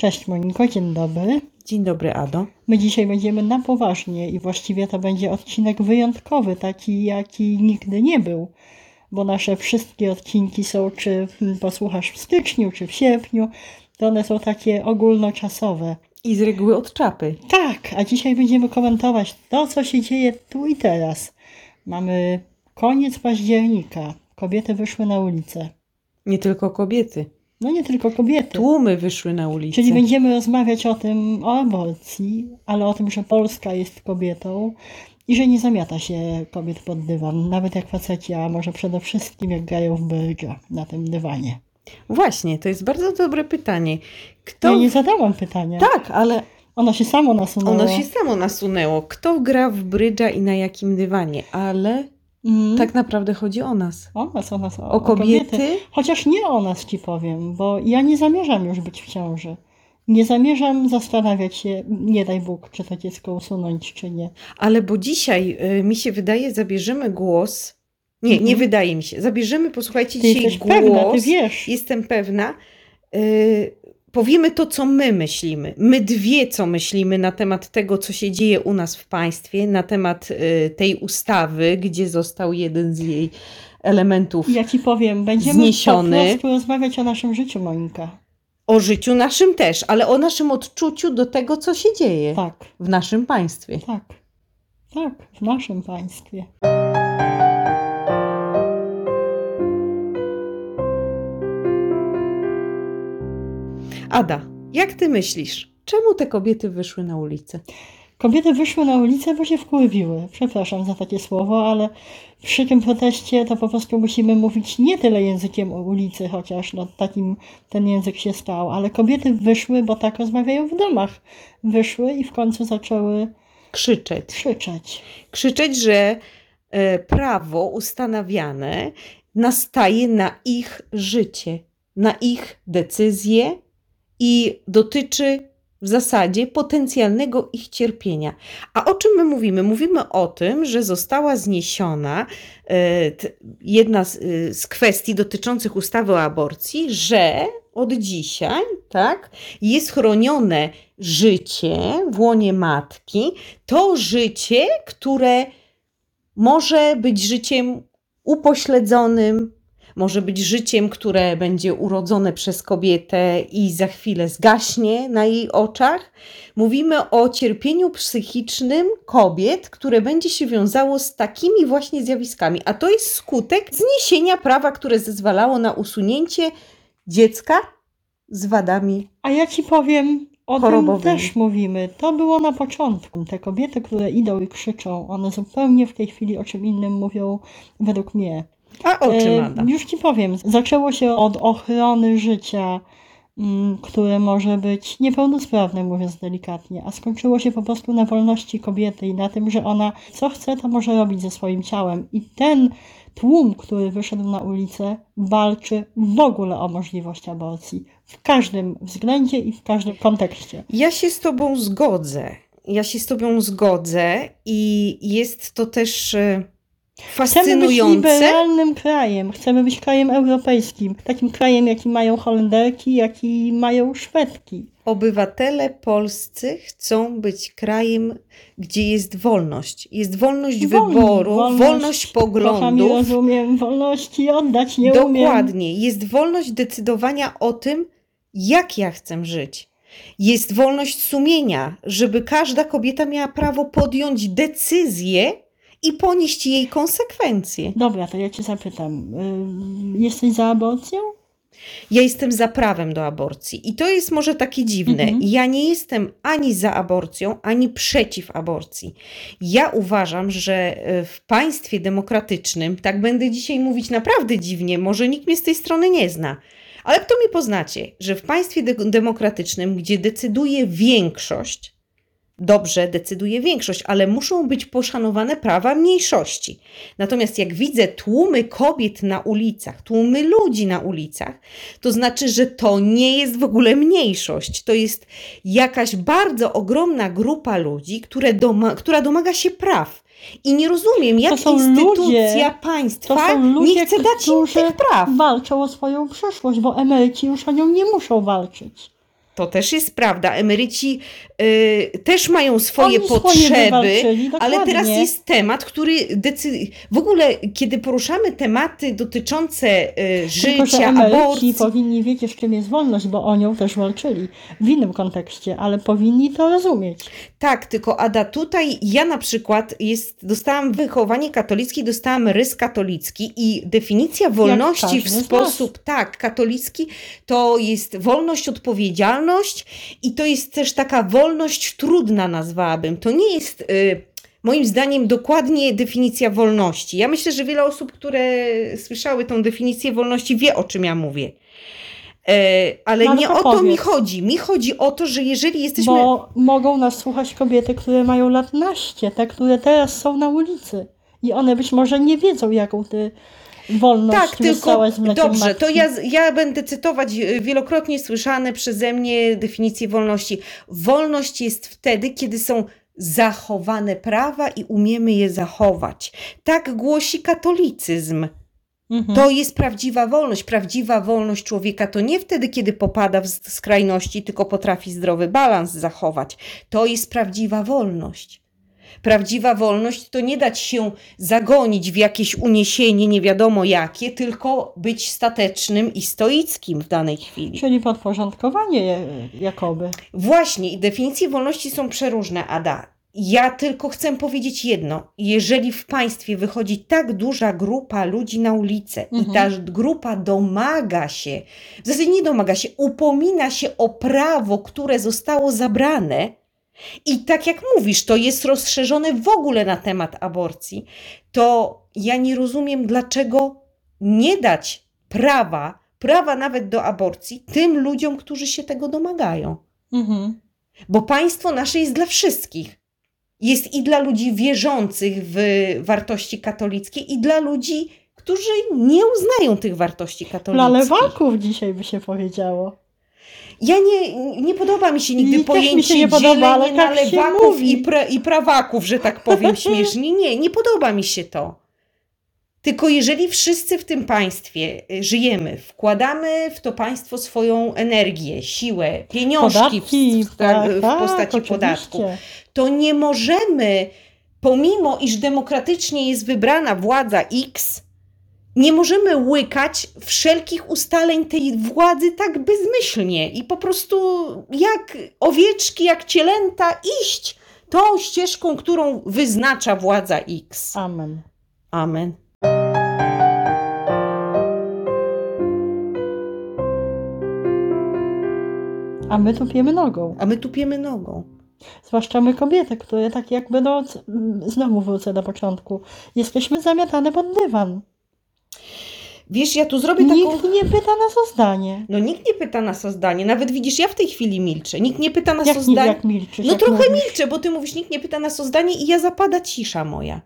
Cześć Moniko, dzień dobry. Dzień dobry, Ado. My dzisiaj będziemy na poważnie i właściwie to będzie odcinek wyjątkowy, taki jaki nigdy nie był, bo nasze wszystkie odcinki są, czy posłuchasz w styczniu, czy w sierpniu, to one są takie ogólnoczasowe. I z reguły od czapy. Tak, a dzisiaj będziemy komentować to, co się dzieje tu i teraz. Mamy koniec października. Kobiety wyszły na ulicę. Nie tylko kobiety. No nie tylko kobiety. Tłumy wyszły na ulicę. Czyli będziemy rozmawiać o tym, o aborcji, ale o tym, że Polska jest kobietą i że nie zamiata się kobiet pod dywan, nawet jak faceci, a może przede wszystkim jak grają w brydża na tym dywanie. Właśnie, to jest bardzo dobre pytanie. Kto... Ja nie zadałam pytania. Tak, ale Ono się samo nasunęło. ono się samo nasunęło. Kto gra w brydża i na jakim dywanie? Ale Mm. tak naprawdę chodzi o nas. O nas, o nas, o, O kobiety? Chociaż nie o nas ci powiem, bo ja nie zamierzam już być w ciąży. Nie zamierzam zastanawiać się, nie daj Bóg, czy to dziecko usunąć, czy nie. Ale bo dzisiaj y, mi się wydaje, zabierzemy głos. Nie, nie Mhm. wydaje mi się. Zabierzemy, posłuchajcie, Ty dzisiaj głos. pewna, ty wiesz. Jestem pewna. Y, powiemy to, co my myślimy. My dwie, co myślimy na temat tego, co się dzieje u nas w państwie, na temat y, tej ustawy, gdzie został jeden z jej elementów Ja ci powiem, będziemy Zniesiony. po prostu rozmawiać o naszym życiu, Monika. o życiu naszym też, ale o naszym odczuciu do tego, co się dzieje Tak, w naszym państwie. tak. Tak, w naszym państwie. Ada, jak ty myślisz, czemu te kobiety wyszły na ulicę? Kobiety wyszły na ulicę, bo się wkurwiły. Przepraszam za takie słowo, ale przy tym proteście to po prostu musimy mówić nie tyle językiem o ulicy, chociaż no, takim ten język się stał, ale kobiety wyszły, bo tak rozmawiają w domach. Wyszły i w końcu zaczęły Krzyczeć. krzyczeć. krzyczeć, że e, prawo ustanawiane nastaje na ich życie, na ich decyzje i dotyczy w zasadzie potencjalnego ich cierpienia. A o czym my mówimy? Mówimy o tym, że została zniesiona e, jedna z, e, z kwestii dotyczących ustawy o aborcji, że od dzisiaj, tak, jest chronione życie w łonie matki, to życie, które może być życiem upośledzonym, może być życiem, które będzie urodzone przez kobietę i za chwilę zgaśnie na jej oczach. Mówimy o cierpieniu psychicznym kobiet, które będzie się wiązało z takimi właśnie zjawiskami, a to jest skutek zniesienia prawa, które zezwalało na usunięcie dziecka z wadami A ja ci powiem, o tym też mówimy. To było na początku. Te kobiety, które idą i krzyczą, one zupełnie w tej chwili o czym innym mówią według mnie. A o czym E, Ada? Już ci powiem. Zaczęło się od ochrony życia, mm, które może być niepełnosprawne, mówiąc delikatnie, a skończyło się po prostu na wolności kobiety i na tym, że ona co chce, to może robić ze swoim ciałem. I ten tłum, który wyszedł na ulicę, walczy w ogóle o możliwość aborcji. W każdym względzie i w każdym kontekście. Ja się z Tobą zgodzę. Ja się z Tobą zgodzę i jest to też e, Chcemy być fascynujące. liberalnym krajem, chcemy być krajem europejskim, takim krajem, jaki mają Holenderki, jaki mają Szwedki. Obywatele polscy chcą być krajem, gdzie jest wolność. Jest wolność Wolni, wyboru, wolność, wolność, poglądów. rozumiem, wolności oddać nie umiem. Dokładnie. Jest wolność decydowania o tym, jak ja chcę żyć. Jest wolność sumienia, żeby każda kobieta miała prawo podjąć decyzję i ponieść jej konsekwencje. Dobra, to ja cię zapytam. Ym, jesteś za aborcją? Ja jestem za prawem do aborcji. I to jest może takie dziwne. Mhm. Ja nie jestem ani za aborcją, ani przeciw aborcji. Ja uważam, że e, w państwie demokratycznym, tak będę dzisiaj mówić naprawdę dziwnie, może nikt mnie z tej strony nie zna, ale kto mnie poznacie, że w państwie de- demokratycznym, gdzie decyduje większość, dobrze decyduje większość, ale muszą być poszanowane prawa mniejszości. Natomiast jak widzę tłumy kobiet na ulicach, tłumy ludzi na ulicach, to znaczy, że to nie jest w ogóle mniejszość. To jest jakaś bardzo ogromna grupa ludzi, które doma, która domaga się praw. I nie rozumiem, jak instytucja ludzie- państwa ludzie, nie chce dać im tych praw. walczą o swoją przyszłość, bo emeryci już o nią nie muszą walczyć. To też jest prawda. Emeryci y, też mają swoje Oni potrzeby, wywalczyli, ale teraz jest temat, który decy... w ogóle, kiedy poruszamy tematy dotyczące y, Tylko, życia, emeryci aborcji, powinni wiedzieć, czym jest wolność, bo o nią też walczyli w innym kontekście, ale powinni to rozumieć. Tak, tylko Ada, tutaj ja na przykład jest, dostałam wychowanie katolickie, dostałam rys katolicki i definicja wolności w sposób, tak, katolicki to jest wolność, odpowiedzialność i to jest też taka wolność trudna nazwałabym. To nie jest... Y, Moim zdaniem dokładnie definicja wolności. Ja myślę, że wiele osób, które słyszały tą definicję wolności, wie o czym ja mówię. E, ale nie o to mi powiedz. chodzi. Mi chodzi o to, że jeżeli jesteśmy. Bo mogą nas słuchać kobiety, które mają lat naście, te, które teraz są na ulicy. I one być może nie wiedzą, jaką ty wolność Tak, tylko wyssałeś z mlekiem dobrze, matki. to ja, ja będę cytować e, wielokrotnie słyszane przeze mnie definicję wolności. Wolność jest wtedy, kiedy są zachowane prawa i umiemy je zachować. Tak głosi katolicyzm. Mhm. To jest prawdziwa wolność. Prawdziwa wolność człowieka to nie wtedy, kiedy popada w skrajności, tylko potrafi zdrowy balans zachować. To jest prawdziwa wolność. Prawdziwa wolność to nie dać się zagonić w jakieś uniesienie, nie wiadomo jakie, tylko być statecznym i stoickim w danej chwili. Czyli podporządkowanie je- jakoby. Właśnie, i definicje wolności są przeróżne, Ada. Ja tylko chcę powiedzieć jedno. Jeżeli w państwie wychodzi tak duża grupa ludzi na ulicę i ta Mhm. grupa domaga się, w zasadzie nie domaga się, upomina się o prawo, które zostało zabrane, i tak jak mówisz, to jest rozszerzone w ogóle na temat aborcji, to ja nie rozumiem, dlaczego nie dać prawa, prawa nawet do aborcji tym ludziom, którzy się tego domagają. Mhm. Bo państwo nasze jest dla wszystkich. Jest i dla ludzi wierzących w wartości katolickie, i dla ludzi, którzy nie uznają tych wartości Dla katolickich. lewaków dzisiaj by się powiedziało. Ja nie, nie podoba mi się nigdy I mi się pojęcie nie podoba, ale na tak lewaków i, pra, i prawaków, że tak powiem śmiesznie. Nie, nie podoba mi się to. Tylko jeżeli wszyscy w tym państwie y, żyjemy, wkładamy w to państwo swoją energię, siłę, pieniążki Podatki, w, w, tak, w tak, postaci oczywiście. podatku, to nie możemy, pomimo iż demokratycznie jest wybrana władza X, nie możemy łykać wszelkich ustaleń tej władzy tak bezmyślnie i po prostu jak owieczki, jak cielęta iść tą ścieżką, którą wyznacza władza X. Amen. Amen. A my tupiemy nogą. A my tupiemy nogą. Zwłaszcza my kobiety, które tak jakby, no, c- m, znowu wrócę do początku, jesteśmy zamiatane pod dywan. Wiesz, ja tu zrobię taką... Nikt nie pyta nas o zdanie. No nikt nie pyta nas o zdanie. Nawet widzisz, ja w tej chwili milczę. Nikt nie pyta nas Jak, o nie, zdanie. jak milczysz? No jak trochę mówisz? milczę, bo ty mówisz, nikt nie pyta nas o zdanie i ja zapada cisza moja.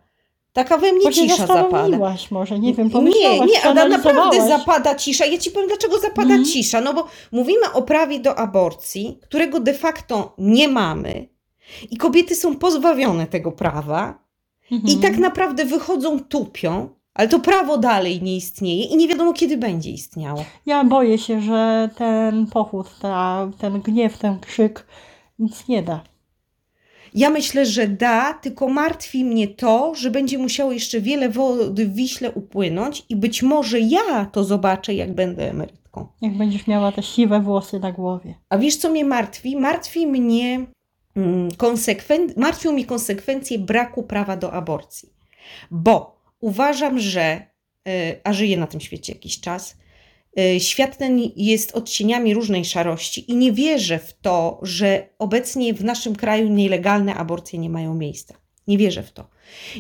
Taka we mnie Bo cisza zapada. może, nie wiem, Nie, nie, Ada, naprawdę zapada cisza. Ja ci powiem, dlaczego zapada Mhm. cisza. No bo mówimy o prawie do aborcji, którego de facto nie mamy i kobiety są pozbawione tego prawa Mhm. i tak naprawdę wychodzą tupią, ale to prawo dalej nie istnieje i nie wiadomo, kiedy będzie istniało. Ja boję się, że ten pochód, ta, ten gniew, ten krzyk nic nie da. Ja myślę, że da, tylko martwi mnie to, że będzie musiało jeszcze wiele wody w Wiśle upłynąć i być może ja to zobaczę, jak będę emerytką. Jak będziesz miała te siwe włosy na głowie. A wiesz, co mnie martwi? Martwi mnie mm, konsekwen... martwią mnie konsekwencje braku prawa do aborcji. Bo uważam, że, y, a żyję na tym świecie jakiś czas, y, świat ten jest odcieniami różnej szarości i nie wierzę w to, że obecnie w naszym kraju nielegalne aborcje nie mają miejsca. Nie wierzę w to.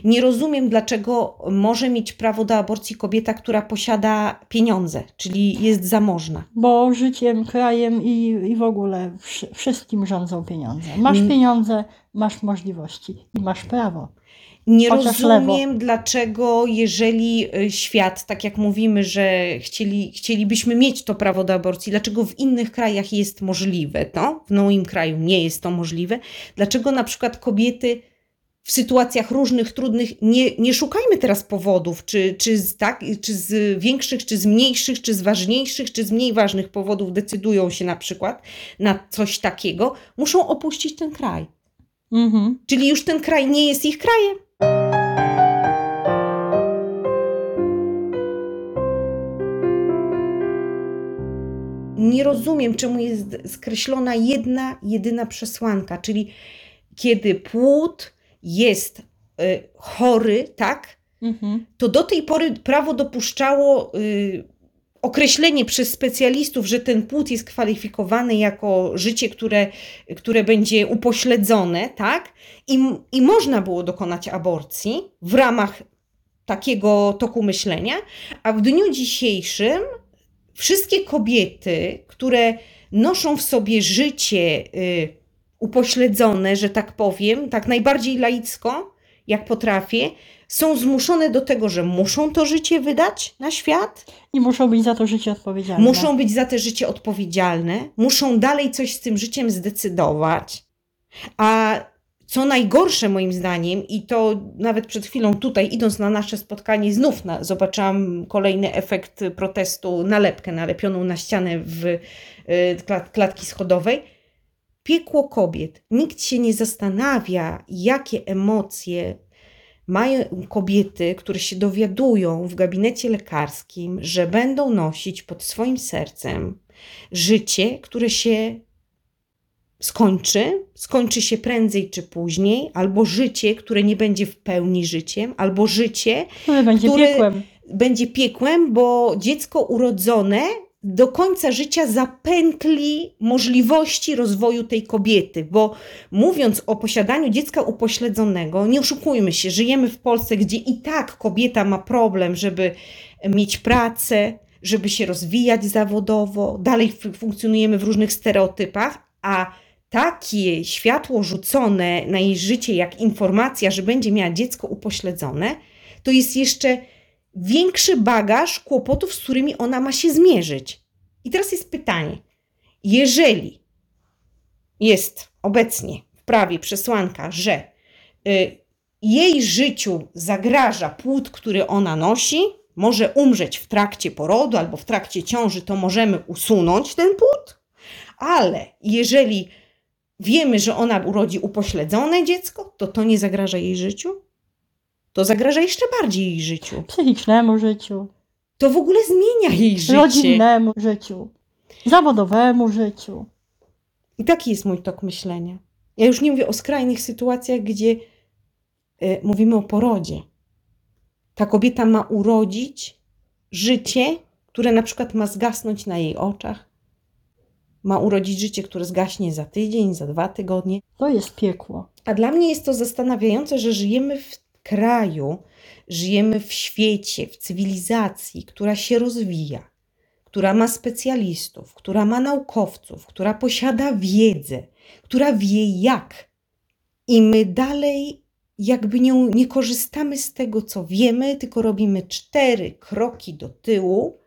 Nie rozumiem, dlaczego może mieć prawo do aborcji kobieta, która posiada pieniądze, czyli jest zamożna. Bo życiem, krajem i, i w ogóle wszy- wszystkim rządzą pieniądze. Masz Mm. pieniądze, masz możliwości i masz prawo. Nie Chociaż rozumiem, dlaczego, jeżeli y, świat, tak jak mówimy, że chcieli, chcielibyśmy mieć to prawo do aborcji, dlaczego w innych krajach jest możliwe to, w moim kraju nie jest to możliwe, dlaczego na przykład kobiety w sytuacjach różnych, trudnych, nie, nie szukajmy teraz powodów, czy, czy, z, tak, czy z większych, czy z mniejszych, czy z ważniejszych, czy z mniej ważnych powodów decydują się na przykład na coś takiego, muszą opuścić ten kraj. Mhm. Czyli już ten kraj nie jest ich krajem. Nie rozumiem, czemu jest skreślona jedna, jedyna przesłanka, czyli kiedy płód jest y, chory, tak, Mhm. to do tej pory prawo dopuszczało y, określenie przez specjalistów, że ten płód jest kwalifikowany jako życie, które, które będzie upośledzone, tak? I, I można było dokonać aborcji w ramach takiego toku myślenia, a w dniu dzisiejszym wszystkie kobiety, które noszą w sobie życie y, upośledzone, że tak powiem, tak najbardziej laicko, jak potrafię, są zmuszone do tego, że muszą to życie wydać na świat, I muszą być za to życie odpowiedzialne. muszą być za te życie odpowiedzialne, muszą dalej coś z tym życiem zdecydować. A co najgorsze moim zdaniem, i to nawet przed chwilą tutaj, idąc na nasze spotkanie, znów na, zobaczyłam kolejny efekt protestu, nalepkę nalepioną na ścianę w y, klat, klatki schodowej. Piekło kobiet. Nikt się nie zastanawia, jakie emocje mają kobiety, które się dowiadują w gabinecie lekarskim, że będą nosić pod swoim sercem życie, które się skończy, skończy się prędzej czy później, albo życie, które nie będzie w pełni życiem, albo życie Które będzie które- piekłem. będzie piekłem, bo dziecko urodzone do końca życia zapętli możliwości rozwoju tej kobiety, bo mówiąc o posiadaniu dziecka upośledzonego, nie oszukujmy się, żyjemy w Polsce, gdzie i tak kobieta ma problem, żeby mieć pracę, żeby się rozwijać zawodowo, dalej funkcjonujemy w różnych stereotypach, a takie światło rzucone na jej życie, jak informacja, że będzie miała dziecko upośledzone, to jest jeszcze większy bagaż kłopotów, z którymi ona ma się zmierzyć. I teraz jest pytanie: jeżeli jest obecnie w prawie przesłanka, że y, jej życiu zagraża płód, który ona nosi, może umrzeć w trakcie porodu albo w trakcie ciąży, to możemy usunąć ten płód, ale jeżeli wiemy, że ona urodzi upośledzone dziecko, to to nie zagraża jej życiu? To zagraża jeszcze bardziej jej życiu. Psychicznemu życiu. To w ogóle zmienia jej życie. Rodzinnemu życiu. Zawodowemu życiu. I taki jest mój tok myślenia. Ja już nie mówię o skrajnych sytuacjach, gdzie e, mówimy o porodzie. Ta kobieta ma urodzić życie, które na przykład ma zgasnąć na jej oczach. Ma urodzić życie, które zgaśnie za tydzień, za dwa tygodnie. To jest piekło. A dla mnie jest to zastanawiające, że żyjemy w kraju, żyjemy w świecie, w cywilizacji, która się rozwija, która ma specjalistów, która ma naukowców, która posiada wiedzę, która wie jak. I my dalej jakby nie, nie korzystamy z tego, co wiemy, tylko robimy cztery kroki do tyłu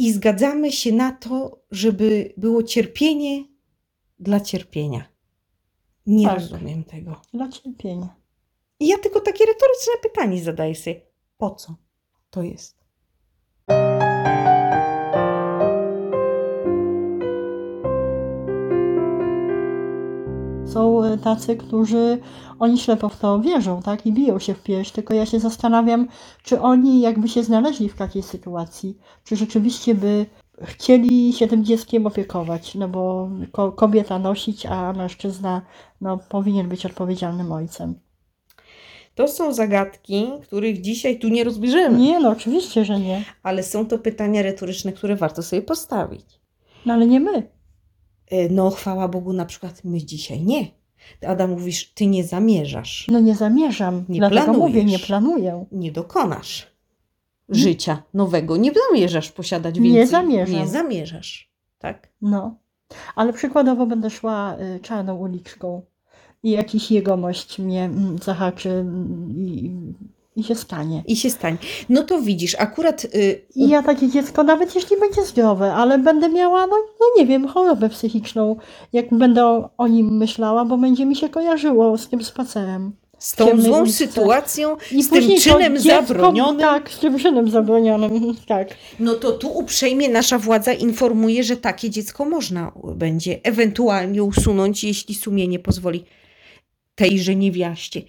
i zgadzamy się na to, żeby było cierpienie dla cierpienia. Nie Tak. rozumiem tego. Dla cierpienia. I ja tylko takie retoryczne pytanie zadaję sobie. Po co to jest? Tacy, którzy oni ślepo w to wierzą, tak? I biją się w pierś. Tylko ja się zastanawiam, czy oni jakby się znaleźli w takiej sytuacji, czy rzeczywiście by chcieli się tym dzieckiem opiekować, no bo ko- kobieta nosić, a mężczyzna no, powinien być odpowiedzialnym ojcem. To są zagadki, których dzisiaj tu nie rozbierzemy, Nie, no oczywiście, że nie. ale są to pytania retoryczne, które warto sobie postawić. No ale nie my. E, No, chwała Bogu, na przykład my dzisiaj nie. Adam, mówisz, ty nie zamierzasz, No nie zamierzam. Nie Dlatego planujesz. mówię, nie planuję. nie dokonasz życia nowego. Nie zamierzasz posiadać Nie więcej. zamierzam. Nie zamierzasz, tak? No. Ale przykładowo będę szła y, czarną uliczką i jakiś jegomość mnie mm, zahaczy mm, i, i się stanie. I się stanie. No to widzisz, akurat y, I ja takie dziecko, nawet jeśli będzie zdrowe, ale będę miała, no, no nie wiem, chorobę psychiczną, jak będę o, o nim myślała, bo będzie mi się kojarzyło z tym spacerem. z tą złą uliczce. sytuacją, I z tym czynem dziecko- zabronionym. Tak, z tym czynem zabronionym, tak. No to tu uprzejmie nasza władza informuje, że takie dziecko można będzie ewentualnie usunąć, jeśli sumienie pozwoli tejże niewiaście.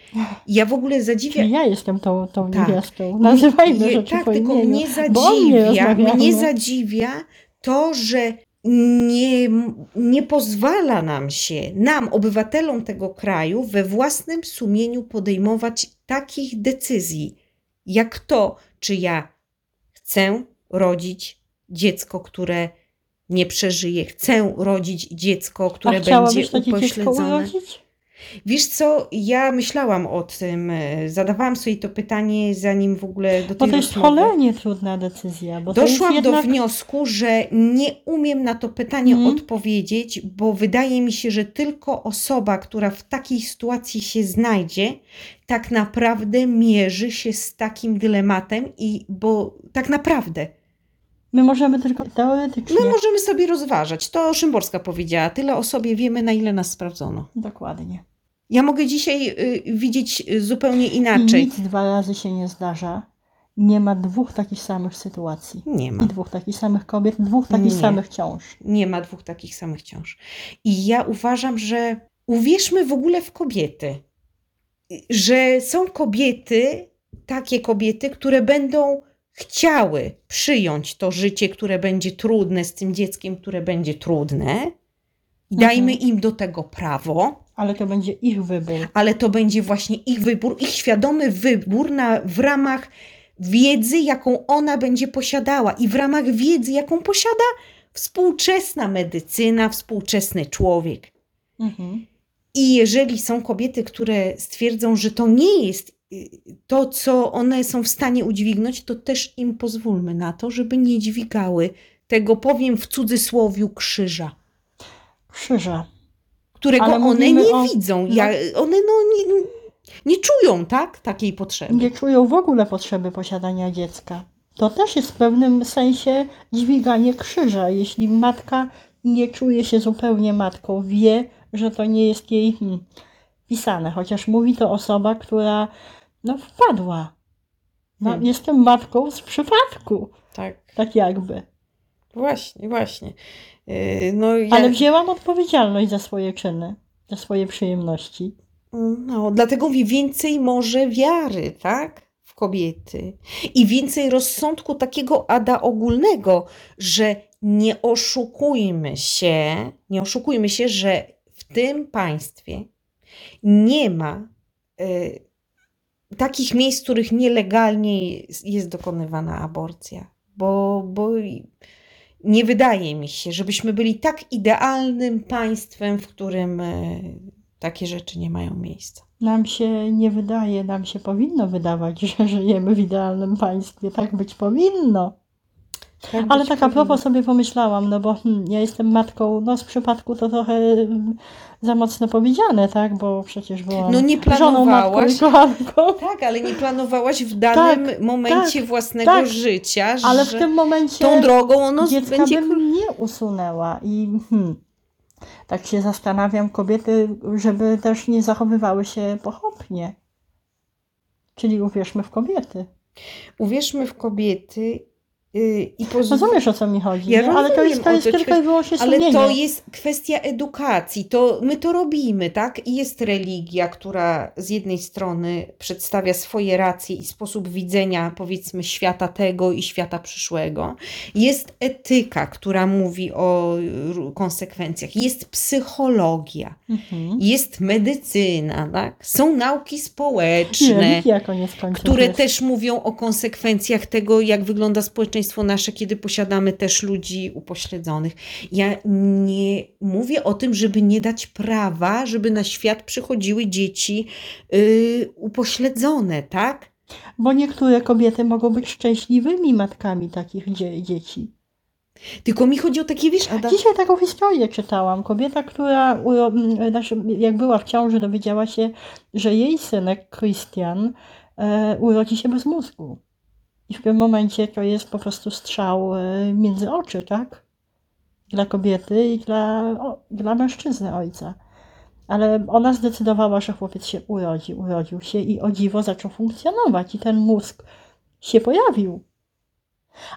Ja w ogóle zadziwiam. Czyli ja jestem tą, tą Tak. niewiastą. Nazywajmy rzeczy tak, po tylko imieniu. mnie mnie zadziwia, rozmawiamy. mnie zadziwia to, że nie, nie pozwala nam się, nam, obywatelom tego kraju, we własnym sumieniu podejmować takich decyzji, jak to, czy ja chcę rodzić dziecko, które nie przeżyje, chcę rodzić dziecko, A które chciałabyś będzie takie dziecko upośledzone. urodzić? Wiesz co, ja myślałam o tym, e, zadawałam sobie to pytanie, zanim w ogóle do Bo tej to jest rozmowy. cholernie trudna decyzja. Bo Doszłam jednak... do wniosku, że nie umiem na to pytanie Mhm. odpowiedzieć, bo wydaje mi się, że tylko osoba, która w takiej sytuacji się znajdzie, tak naprawdę mierzy się z takim dylematem i bo tak naprawdę My możemy tylko teoretycznie. my możemy sobie rozważać. To Szymborska powiedziała, tyle o sobie wiemy, na ile nas sprawdzono. Dokładnie. Ja mogę dzisiaj y, widzieć y, zupełnie I inaczej. nic dwa razy się nie zdarza. Nie ma dwóch takich samych sytuacji. Nie ma. I dwóch takich samych kobiet, dwóch takich Nie. samych ciąż. Nie ma dwóch takich samych ciąż. I ja uważam, że uwierzmy w ogóle w kobiety. Że są kobiety, takie kobiety, które będą chciały przyjąć to życie, które będzie trudne z tym dzieckiem, które będzie trudne. I dajmy im do tego prawo, Ale to będzie ich wybór. ale to będzie właśnie ich wybór, ich świadomy wybór na, w ramach wiedzy, jaką ona będzie posiadała i w ramach wiedzy, jaką posiada współczesna medycyna, współczesny człowiek. Mhm. I jeżeli są kobiety, które stwierdzą, że to nie jest y, to, co one są w stanie udźwignąć, to też im pozwólmy na to, żeby nie dźwigały tego, powiem w cudzysłowiu, krzyża, Krzyża. Którego Ale one nie o- widzą. no. Ja, one no, nie, nie czują tak, takiej potrzeby. Nie czują w ogóle potrzeby posiadania dziecka. To też jest w pewnym sensie dźwiganie krzyża. Jeśli matka nie czuje się zupełnie matką, wie, że to nie jest jej hmm, pisane, chociaż mówi to osoba, która no, wpadła. No, Hmm. Jestem matką z przypadku, Tak. tak jakby. Właśnie, właśnie. Yy, No, ja, Ale wzięłam odpowiedzialność za swoje czyny, za swoje przyjemności. no, dlatego mówię, więcej może wiary, tak? W kobiety. I więcej rozsądku takiego ada ogólnego, że nie oszukujmy się, nie oszukujmy się, że w tym państwie nie ma y, takich miejsc, w których nielegalnie jest, jest dokonywana aborcja. Bo, bo nie wydaje mi się, żebyśmy byli tak idealnym państwem, w którym y, takie rzeczy nie mają miejsca. Nam się nie wydaje, nam się powinno wydawać, że żyjemy w idealnym państwie. Tak być powinno. Tak Ale tak a propos sobie pomyślałam, no bo hmm, ja jestem matką, no z przypadku to trochę hmm, za mocno powiedziane, tak? Bo przecież byłam No nie żoną, matką planowałaś. i kochanką. Tak, ale nie planowałaś w danym momencie tak, własnego tak. życia, Ale w tym momencie tą drogą ono dziecka będzie. bym nie usunęła i hmm, tak się zastanawiam, kobiety, żeby też nie zachowywały się pochopnie. Czyli uwierzmy w kobiety. Uwierzmy w kobiety i pozwólmy. Rozumiesz o co mi chodzi, Ja ale to jest, to jest tylko i wyłącznie Ale sumienie. to jest kwestia edukacji. To my to robimy, tak? I jest religia, która z jednej strony przedstawia swoje racje i sposób widzenia, powiedzmy, świata tego i świata przyszłego. Jest etyka, która mówi o konsekwencjach. Jest psychologia. Mhm. Jest medycyna, tak? Są nauki społeczne religia które jest. też mówią o konsekwencjach tego, jak wygląda społeczeństwo nasze, kiedy posiadamy też ludzi upośledzonych. Ja nie mówię o tym, żeby nie dać prawa, żeby na świat przychodziły dzieci yy, upośledzone, tak? Bo niektóre kobiety mogą być szczęśliwymi matkami takich dzie- dzieci. Tylko mi chodzi o takie, wiesz, Ada, Dzisiaj taką historię czytałam. Kobieta, która znaczy, jak była w ciąży, dowiedziała się, że jej synek Christian e, urodzi się bez mózgu. I w tym momencie to jest po prostu strzał e, między oczy, tak? Dla kobiety i dla, o, dla mężczyzny ojca. Ale ona zdecydowała, że chłopiec się urodzi, urodził się i o dziwo zaczął funkcjonować i ten mózg się pojawił.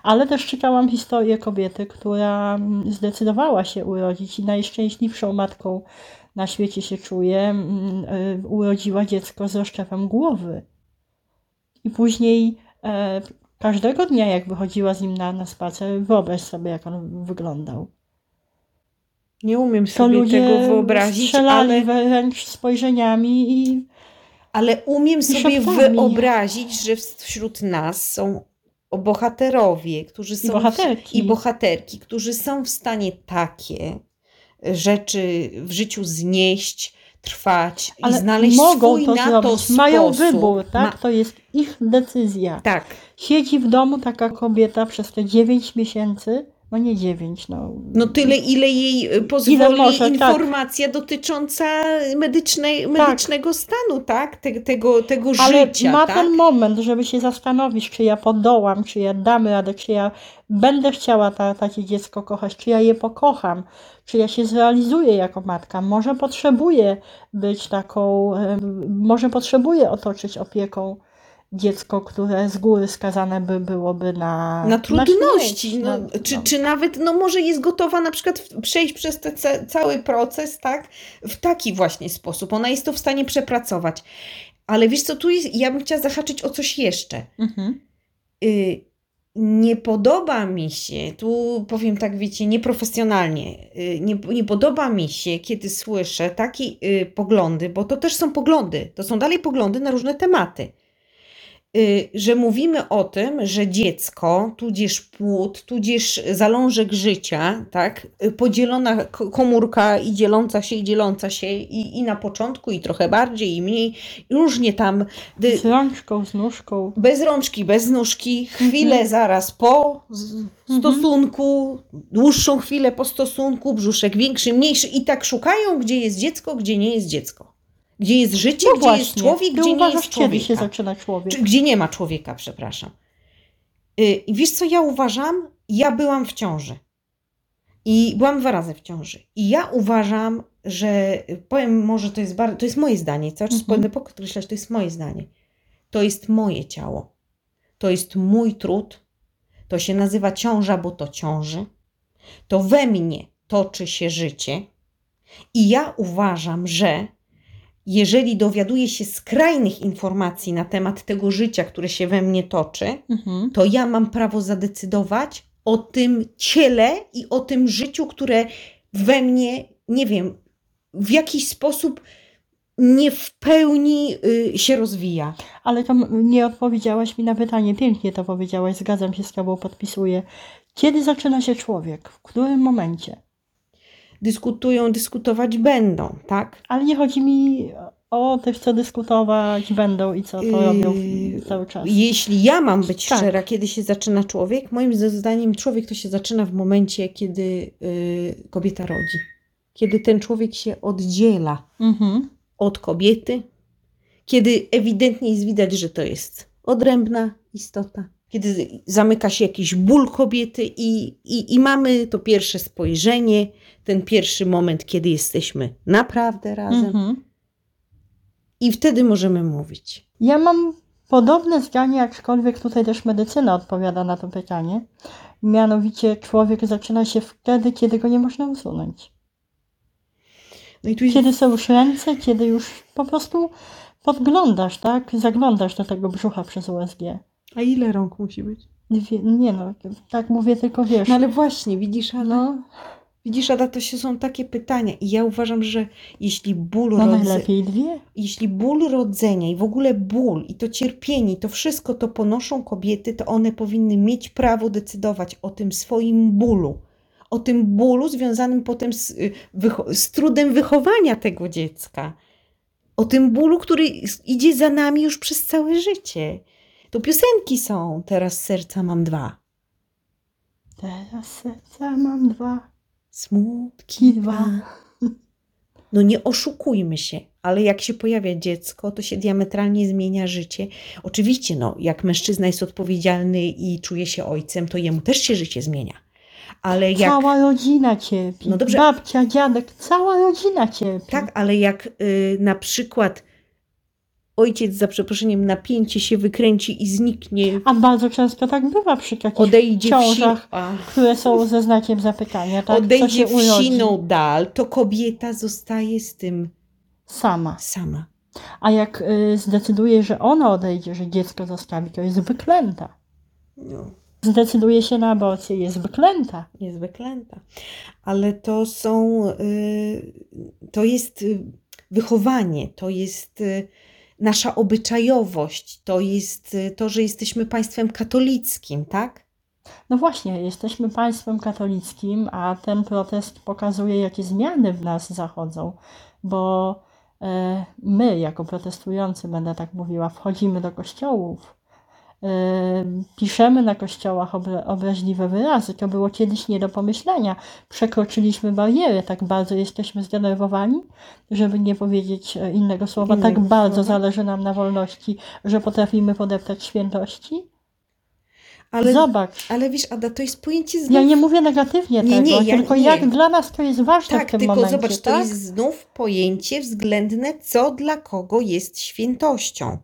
Ale też czytałam historię kobiety, która mm, zdecydowała się urodzić i najszczęśliwszą matką na świecie się czuje, mm, y, urodziła dziecko z rozszczepem głowy. I później e, każdego dnia, jak wychodziła z nim na, na spacer, wyobraź sobie, jak on wyglądał. Nie umiem sobie tego wyobrazić, strzelali ale, wręcz spojrzeniami i ale umiem sobie szeptami. wyobrazić, że wśród nas są bohaterowie, którzy I są bohaterki. i bohaterki, którzy są w stanie takie rzeczy w życiu znieść, trwać i ale znaleźć mogą swój to na zrobić. to sposób. Mają wybór, tak? Ma- To jest ich decyzja. tak. Siedzi w domu taka kobieta przez te 9 miesięcy, no nie 9, no. No tyle, ile jej y, pozwoli może, tak. informacja dotycząca medycznej, medycznego stanu, tak? Te, tego, tego Ale życia, ma tak? ten moment, żeby się zastanowić, czy ja podołam, czy ja dam radę, czy ja będę chciała ta, takie dziecko kochać, czy ja je pokocham, czy ja się zrealizuję jako matka. Może potrzebuję być taką, em, może potrzebuję otoczyć opieką dziecko, które z góry skazane by byłoby na, na trudności, śmierć, no, na- czy, no. czy nawet no, może jest gotowa na przykład przejść przez ten ca- cały proces, tak, w taki właśnie sposób. Ona jest to w stanie przepracować. Ale wiesz co, tu jest, ja bym chciała zahaczyć o coś jeszcze. Mhm. Y, nie podoba mi się, tu powiem tak, wiecie, nieprofesjonalnie, y, nie, nie podoba mi się, kiedy słyszę takie y, poglądy, bo to też są poglądy, to są dalej poglądy na różne tematy. Y, że mówimy o tym, że dziecko, tudzież płód, tudzież zalążek życia, tak, y, podzielona komórka i dzieląca się, i dzieląca się i, i na początku, i trochę bardziej, i mniej, różnie tam, Z rączką, z nóżką. bez rączki, bez nóżki, chwilę Mhm. zaraz po z- stosunku, dłuższą chwilę po stosunku, brzuszek większy, mniejszy i tak szukają, gdzie jest dziecko, gdzie nie jest dziecko. Gdzie jest życie, No gdzie jest właśnie, człowiek, ty gdzie nie uważasz, jest człowieka. się zaczyna człowiek? Gdzie nie ma człowieka, przepraszam. Y, I wiesz co ja uważam? Ja byłam w ciąży. I byłam dwa razy w ciąży. I ja uważam, że powiem może to jest bardzo, to jest moje zdanie, cały czas Mhm. będę podkreślać, to jest moje zdanie. To jest moje ciało. To jest mój trud. To się nazywa ciąża, bo to ciąży. To we mnie toczy się życie. I ja uważam, że jeżeli dowiaduję się skrajnych informacji na temat tego życia, które się we mnie toczy, Mhm. to ja mam prawo zadecydować o tym ciele i o tym życiu, które we mnie, nie wiem, w jakiś sposób nie w pełni y, się rozwija. Ale to nie odpowiedziałaś mi na pytanie. Pięknie to powiedziałaś, zgadzam się z Tobą, podpisuję. Kiedy zaczyna się człowiek? W którym momencie? Dyskutują, dyskutować będą, tak? Ale nie chodzi mi o tych, co dyskutować będą i co to robią Yy, cały czas. Jeśli ja mam być Tak. szczera, kiedy się zaczyna człowiek, moim zdaniem człowiek to się zaczyna w momencie, kiedy y, kobieta rodzi. Kiedy ten człowiek się oddziela Mhm. od kobiety, kiedy ewidentnie jest widać, że to jest odrębna istota, kiedy zamyka się jakiś ból kobiety i, i, i mamy to pierwsze spojrzenie, ten pierwszy moment, kiedy jesteśmy naprawdę razem Mhm. i wtedy możemy mówić. Ja mam podobne zdanie, aczkolwiek tutaj też medycyna odpowiada na to pytanie. Mianowicie człowiek zaczyna się wtedy, kiedy go nie można usunąć. No i tu Kiedy są już ręce, kiedy już po prostu podglądasz, tak? Zaglądasz do tego brzucha przez USG. A ile rąk musi być? Wie- Nie no, tak mówię tylko wiesz. No ale właśnie, widzisz, Ada, No, widzisz, Ada, to się są takie pytania i ja uważam, że jeśli ból, no rodze, najlepiej dwie. jeśli ból rodzenia i w ogóle ból i to cierpienie, i to wszystko to ponoszą kobiety, to one powinny mieć prawo decydować o tym swoim bólu. O tym bólu związanym potem z, y, z trudem wychowania tego dziecka. O tym bólu, który idzie za nami już przez całe życie. To piosenki są. Teraz serca mam dwa. Teraz serca mam dwa. Smutki Dwa. dwa. No nie oszukujmy się, ale jak się pojawia dziecko, to się diametralnie zmienia życie. Oczywiście, no, jak mężczyzna jest odpowiedzialny i czuje się ojcem, to jemu też się życie zmienia. Ale jak, Cała rodzina cierpi. No dobrze. Babcia, dziadek, cała rodzina cierpi. tak, ale jak y, na przykład ojciec za przeproszeniem napięcie się wykręci i zniknie, A bardzo często tak bywa przy takich odejdzie ciążach, a, które są ze znakiem zapytania. Tak? Odejdzie się w urodzi siną dal, to kobieta zostaje z tym sama. sama. A jak y, zdecyduje, że ona odejdzie, że dziecko zostawi, to jest wyklęta. No. Zdecyduje się na aborcję, jest wyklęta. jest wyklęta. Ale to są, y, to jest y, wychowanie, to jest y, nasza obyczajowość, to jest y, to, że jesteśmy państwem katolickim, tak? No właśnie, jesteśmy państwem katolickim, a ten protest pokazuje, jakie zmiany w nas zachodzą, bo e, my, jako protestujący, będę tak mówiła, wchodzimy do kościołów, piszemy na kościołach obra obraźliwe wyrazy. To było kiedyś nie do pomyślenia. Przekroczyliśmy barierę, tak bardzo jesteśmy zdenerwowani, żeby nie powiedzieć e, innego słowa. Innego tak bardzo zależy nam na wolności, że potrafimy podeptać świętości. Ale, Zobacz. ale wiesz, Ada, to jest pojęcie znów... Ja nie mówię negatywnie Nie, tego, nie, ja tylko nie. jak dla nas to jest ważne tak, w tym tylko momencie. zobacz, to tak? jest znów pojęcie względne, co dla kogo jest świętością.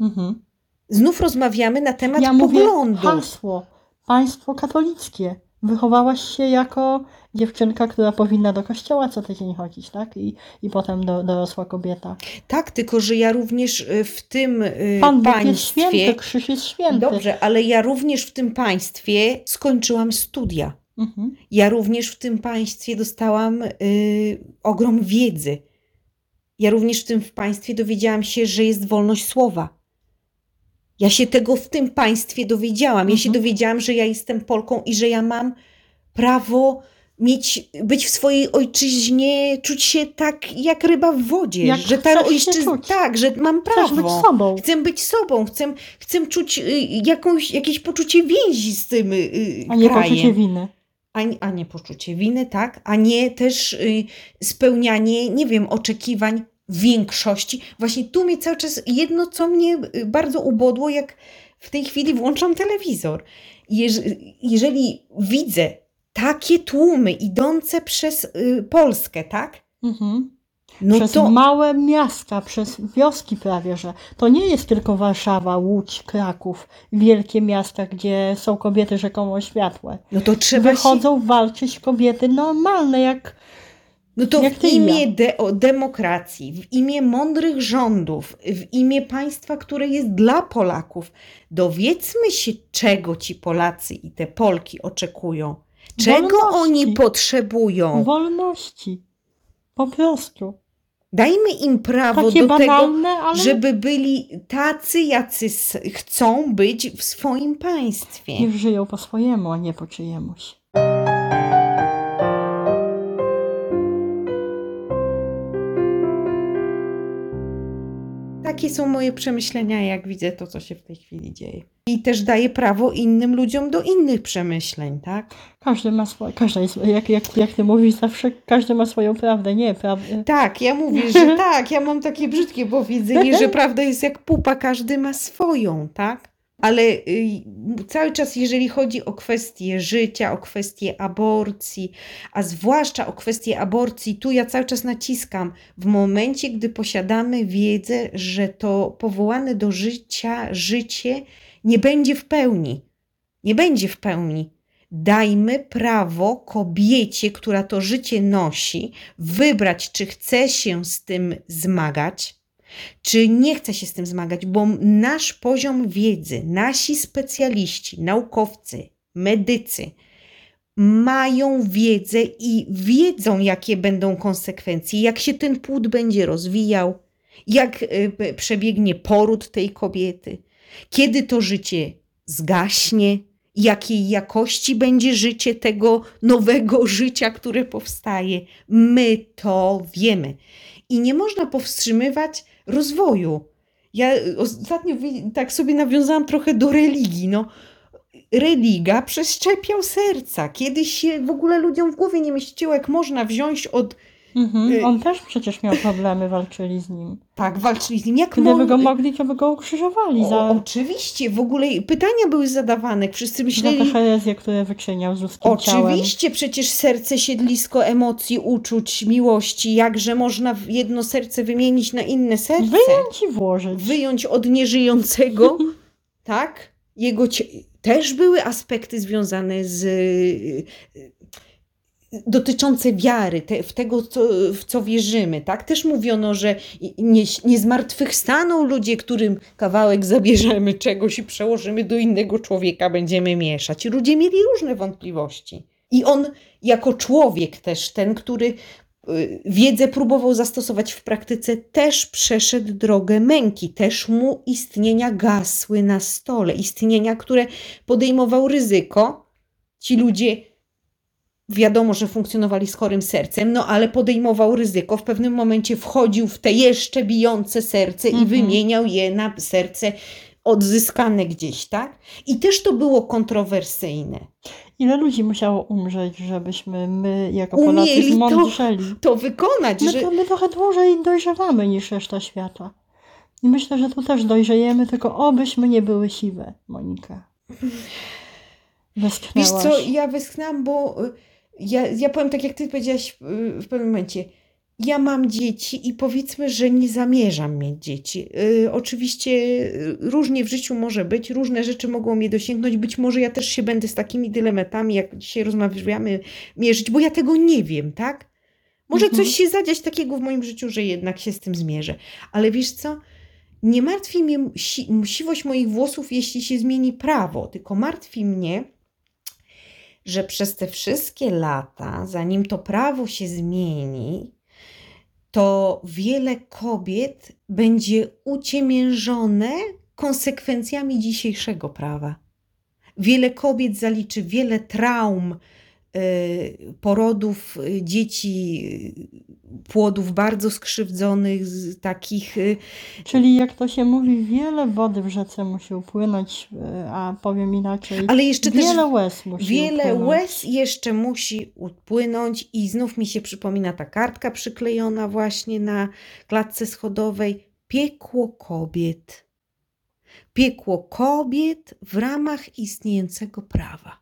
Mhm. Znów rozmawiamy na temat Ja mówię poglądów. hasło, państwo katolickie. Wychowałaś się jako dziewczynka, która powinna do kościoła co tydzień chodzić, tak? I, i potem do, dorosła kobieta. Tak, tylko że ja również y, w tym y, Pan Bóg jest państwie... święty, krzyż jest święty. Dobrze, ale ja również w tym państwie skończyłam studia. Mhm. Ja również w tym państwie dostałam y, ogrom wiedzy. Ja również w tym państwie dowiedziałam się, że jest wolność słowa. Ja się tego w tym państwie dowiedziałam. Ja się Mhm. dowiedziałam, że ja jestem Polką i że ja mam prawo mieć, być w swojej ojczyźnie, czuć się tak jak ryba w wodzie. Jak że się ojczyzna, tak, że mam Chcesz prawo. być sobą. Chcę być sobą, chcę, chcę czuć y, jakąś, jakieś poczucie więzi z tym y, A nie krajem. poczucie winy. A, nie- a nie poczucie winy, tak? A nie też y, spełnianie, nie wiem, oczekiwań większości. Właśnie tu mnie cały czas jedno, co mnie y, bardzo ubodło, jak w tej chwili włączam telewizor. Jeż, jeżeli widzę takie tłumy idące przez y, Polskę, tak? Mhm. No przez to małe miasta, przez wioski prawie, że to nie jest tylko Warszawa, Łódź, Kraków, wielkie miasta, gdzie są kobiety rzekomo światłe. no to trzeba się Wychodzą walczyć kobiety normalne, jak No to Jak w imię de- demokracji, w imię mądrych rządów, w imię państwa, które jest dla Polaków, dowiedzmy się, czego ci Polacy i te Polki oczekują. Czego Wolności. oni potrzebują. wolności. Po prostu. Dajmy im prawo Takie do tego, banalne, ale żeby byli tacy, jacy chcą być w swoim państwie. niech żyją po swojemu, a nie po czyjemuś. Takie są moje przemyślenia, jak widzę to, co się w tej chwili dzieje. I też daję prawo innym ludziom do innych przemyśleń, tak? Każdy ma swoje, każda jest, jak, jak, jak ty mówisz zawsze, każdy ma swoją prawdę, nie prawdę. Tak, ja mówię, że tak, ja mam takie brzydkie powiedzenie, że prawda jest jak pupa, każdy ma swoją, tak? Ale y, cały czas, jeżeli chodzi o kwestie życia, o kwestie aborcji, a zwłaszcza o kwestie aborcji, tu ja cały czas naciskam, w momencie, gdy posiadamy wiedzę, że to powołane do życia życie nie będzie w pełni. Nie będzie w pełni. Dajmy prawo kobiecie, która to życie nosi, wybrać, czy chce się z tym zmagać, czy nie chce się z tym zmagać, bo nasz poziom wiedzy, nasi specjaliści, naukowcy, medycy mają wiedzę i wiedzą, jakie będą konsekwencje, jak się ten płód będzie rozwijał, jak y, przebiegnie poród tej kobiety, kiedy to życie zgaśnie, jakiej jakości będzie życie tego nowego życia, które powstaje. My to wiemy. I nie można powstrzymywać rozwoju. Ja y, ostatnio tak sobie nawiązałam trochę do religii. No, religa przeszczepiał serca. Kiedyś się w ogóle ludziom w głowie nie mieściło, jak można wziąć od Mhm. Y- On też przecież miał problemy, walczyli z nim. Tak, walczyli z nim. Jak Gdyby go mogli, to by go ukrzyżowali O, za, oczywiście, w ogóle pytania były zadawane. Wszyscy za te myśleli, herezje, które wyczyniał z ludzkim ciałem. Oczywiście, przecież serce siedlisko emocji, uczuć, miłości. Jakże można jedno serce wymienić na inne serce? Wyjąć i włożyć. Wyjąć od nieżyjącego, tak? Jego cie... też były aspekty związane z y, dotyczące wiary, te, w tego, co, w co wierzymy, tak? Też mówiono, że nie, nie zmartwychwstaną ludzie, którym kawałek zabierzemy czegoś i przełożymy do innego człowieka, będziemy mieszać. Ludzie mieli różne wątpliwości. I on jako człowiek też, ten, który y, wiedzę próbował zastosować w praktyce, też przeszedł drogę męki, też mu istnienia gasły na stole, istnienia, które podejmował ryzyko. Ci ludzie wiadomo, że funkcjonowali z chorym sercem, no ale podejmował ryzyko, w pewnym momencie wchodził w te jeszcze bijące serce i Mhm. wymieniał je na serce odzyskane gdzieś, tak? I też to było kontrowersyjne. Ile ludzi musiało umrzeć, żebyśmy my, jako Umieli Polacy, to- zmądrzeli? To wykonać, My, że to, my trochę dłużej dojrzewamy niż reszta świata. I myślę, że tu też dojrzejemy, tylko obyśmy nie były siwe, Monika. Wiesz co, ja wyschnęłam, bo y, ja, ja powiem tak, jak ty powiedziałaś y, w pewnym momencie. Ja mam dzieci i powiedzmy, że nie zamierzam mieć dzieci. Y, oczywiście y, różnie w życiu może być, różne rzeczy mogą mnie dosięgnąć. Być może ja też się będę z takimi dylematami, jak dzisiaj rozmawiamy, mierzyć, bo ja tego nie wiem, tak? Może Mhm. coś się zadziać takiego w moim życiu, że jednak się z tym zmierzę. Ale wiesz co? Nie martwi mnie si- siwość moich włosów, jeśli się zmieni prawo, tylko martwi mnie, że przez te wszystkie lata, zanim to prawo się zmieni, to wiele kobiet będzie uciemiężone konsekwencjami dzisiejszego prawa. Wiele kobiet zaliczy wiele traum, porodów y, dzieci, y, płodów bardzo skrzywdzonych, takich y, Czyli jak to się mówi, wiele wody w rzece musi upłynąć, y, a powiem inaczej, ale jeszcze też wiele łez musi Wiele upłynąć. łez jeszcze musi upłynąć i znów mi się przypomina ta kartka przyklejona właśnie na klatce schodowej. Piekło kobiet. Piekło kobiet w ramach istniejącego prawa.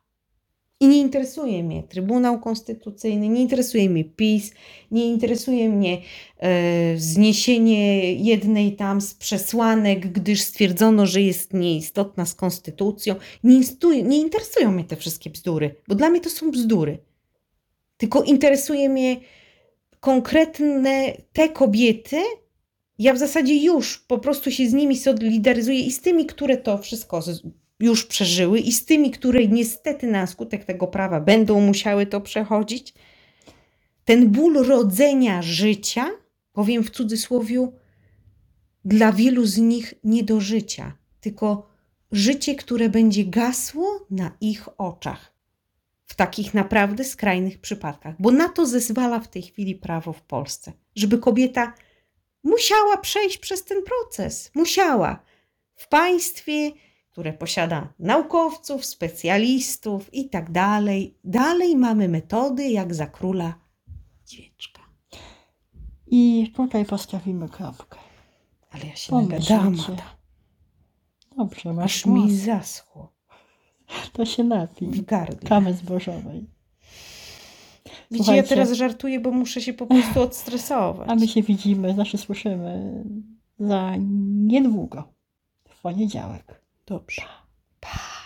I nie interesuje mnie Trybunał Konstytucyjny, nie interesuje mnie PiS, nie interesuje mnie e, zniesienie jednej tam z przesłanek, gdyż stwierdzono, że jest nieistotna z konstytucją. Nie, nie interesują mnie te wszystkie bzdury, bo dla mnie to są bzdury. Tylko interesuje mnie konkretne te kobiety. Ja w zasadzie już po prostu się z nimi solidaryzuję i z tymi, które to wszystko już przeżyły, i z tymi, które niestety na skutek tego prawa będą musiały to przechodzić. Ten ból rodzenia życia, powiem w cudzysłowie, dla wielu z nich nie do życia, tylko życie, które będzie gasło na ich oczach. W takich naprawdę skrajnych przypadkach, bo na to zezwala w tej chwili prawo w Polsce, żeby kobieta musiała przejść przez ten proces. Musiała. W państwie, które posiada naukowców, specjalistów i tak dalej, dalej mamy metody jak za króla dziewczka. I tutaj postawimy kropkę. Ale ja się nagadałam, Ada. Dobrze, masz aż mi zaschło To się napij. w gardle. Kawy zbożowej. Widzicie, ja teraz żartuję, bo muszę się po prostu odstresować. A my się widzimy, znaczy słyszymy za niedługo. W poniedziałek. Dobrze. Pa.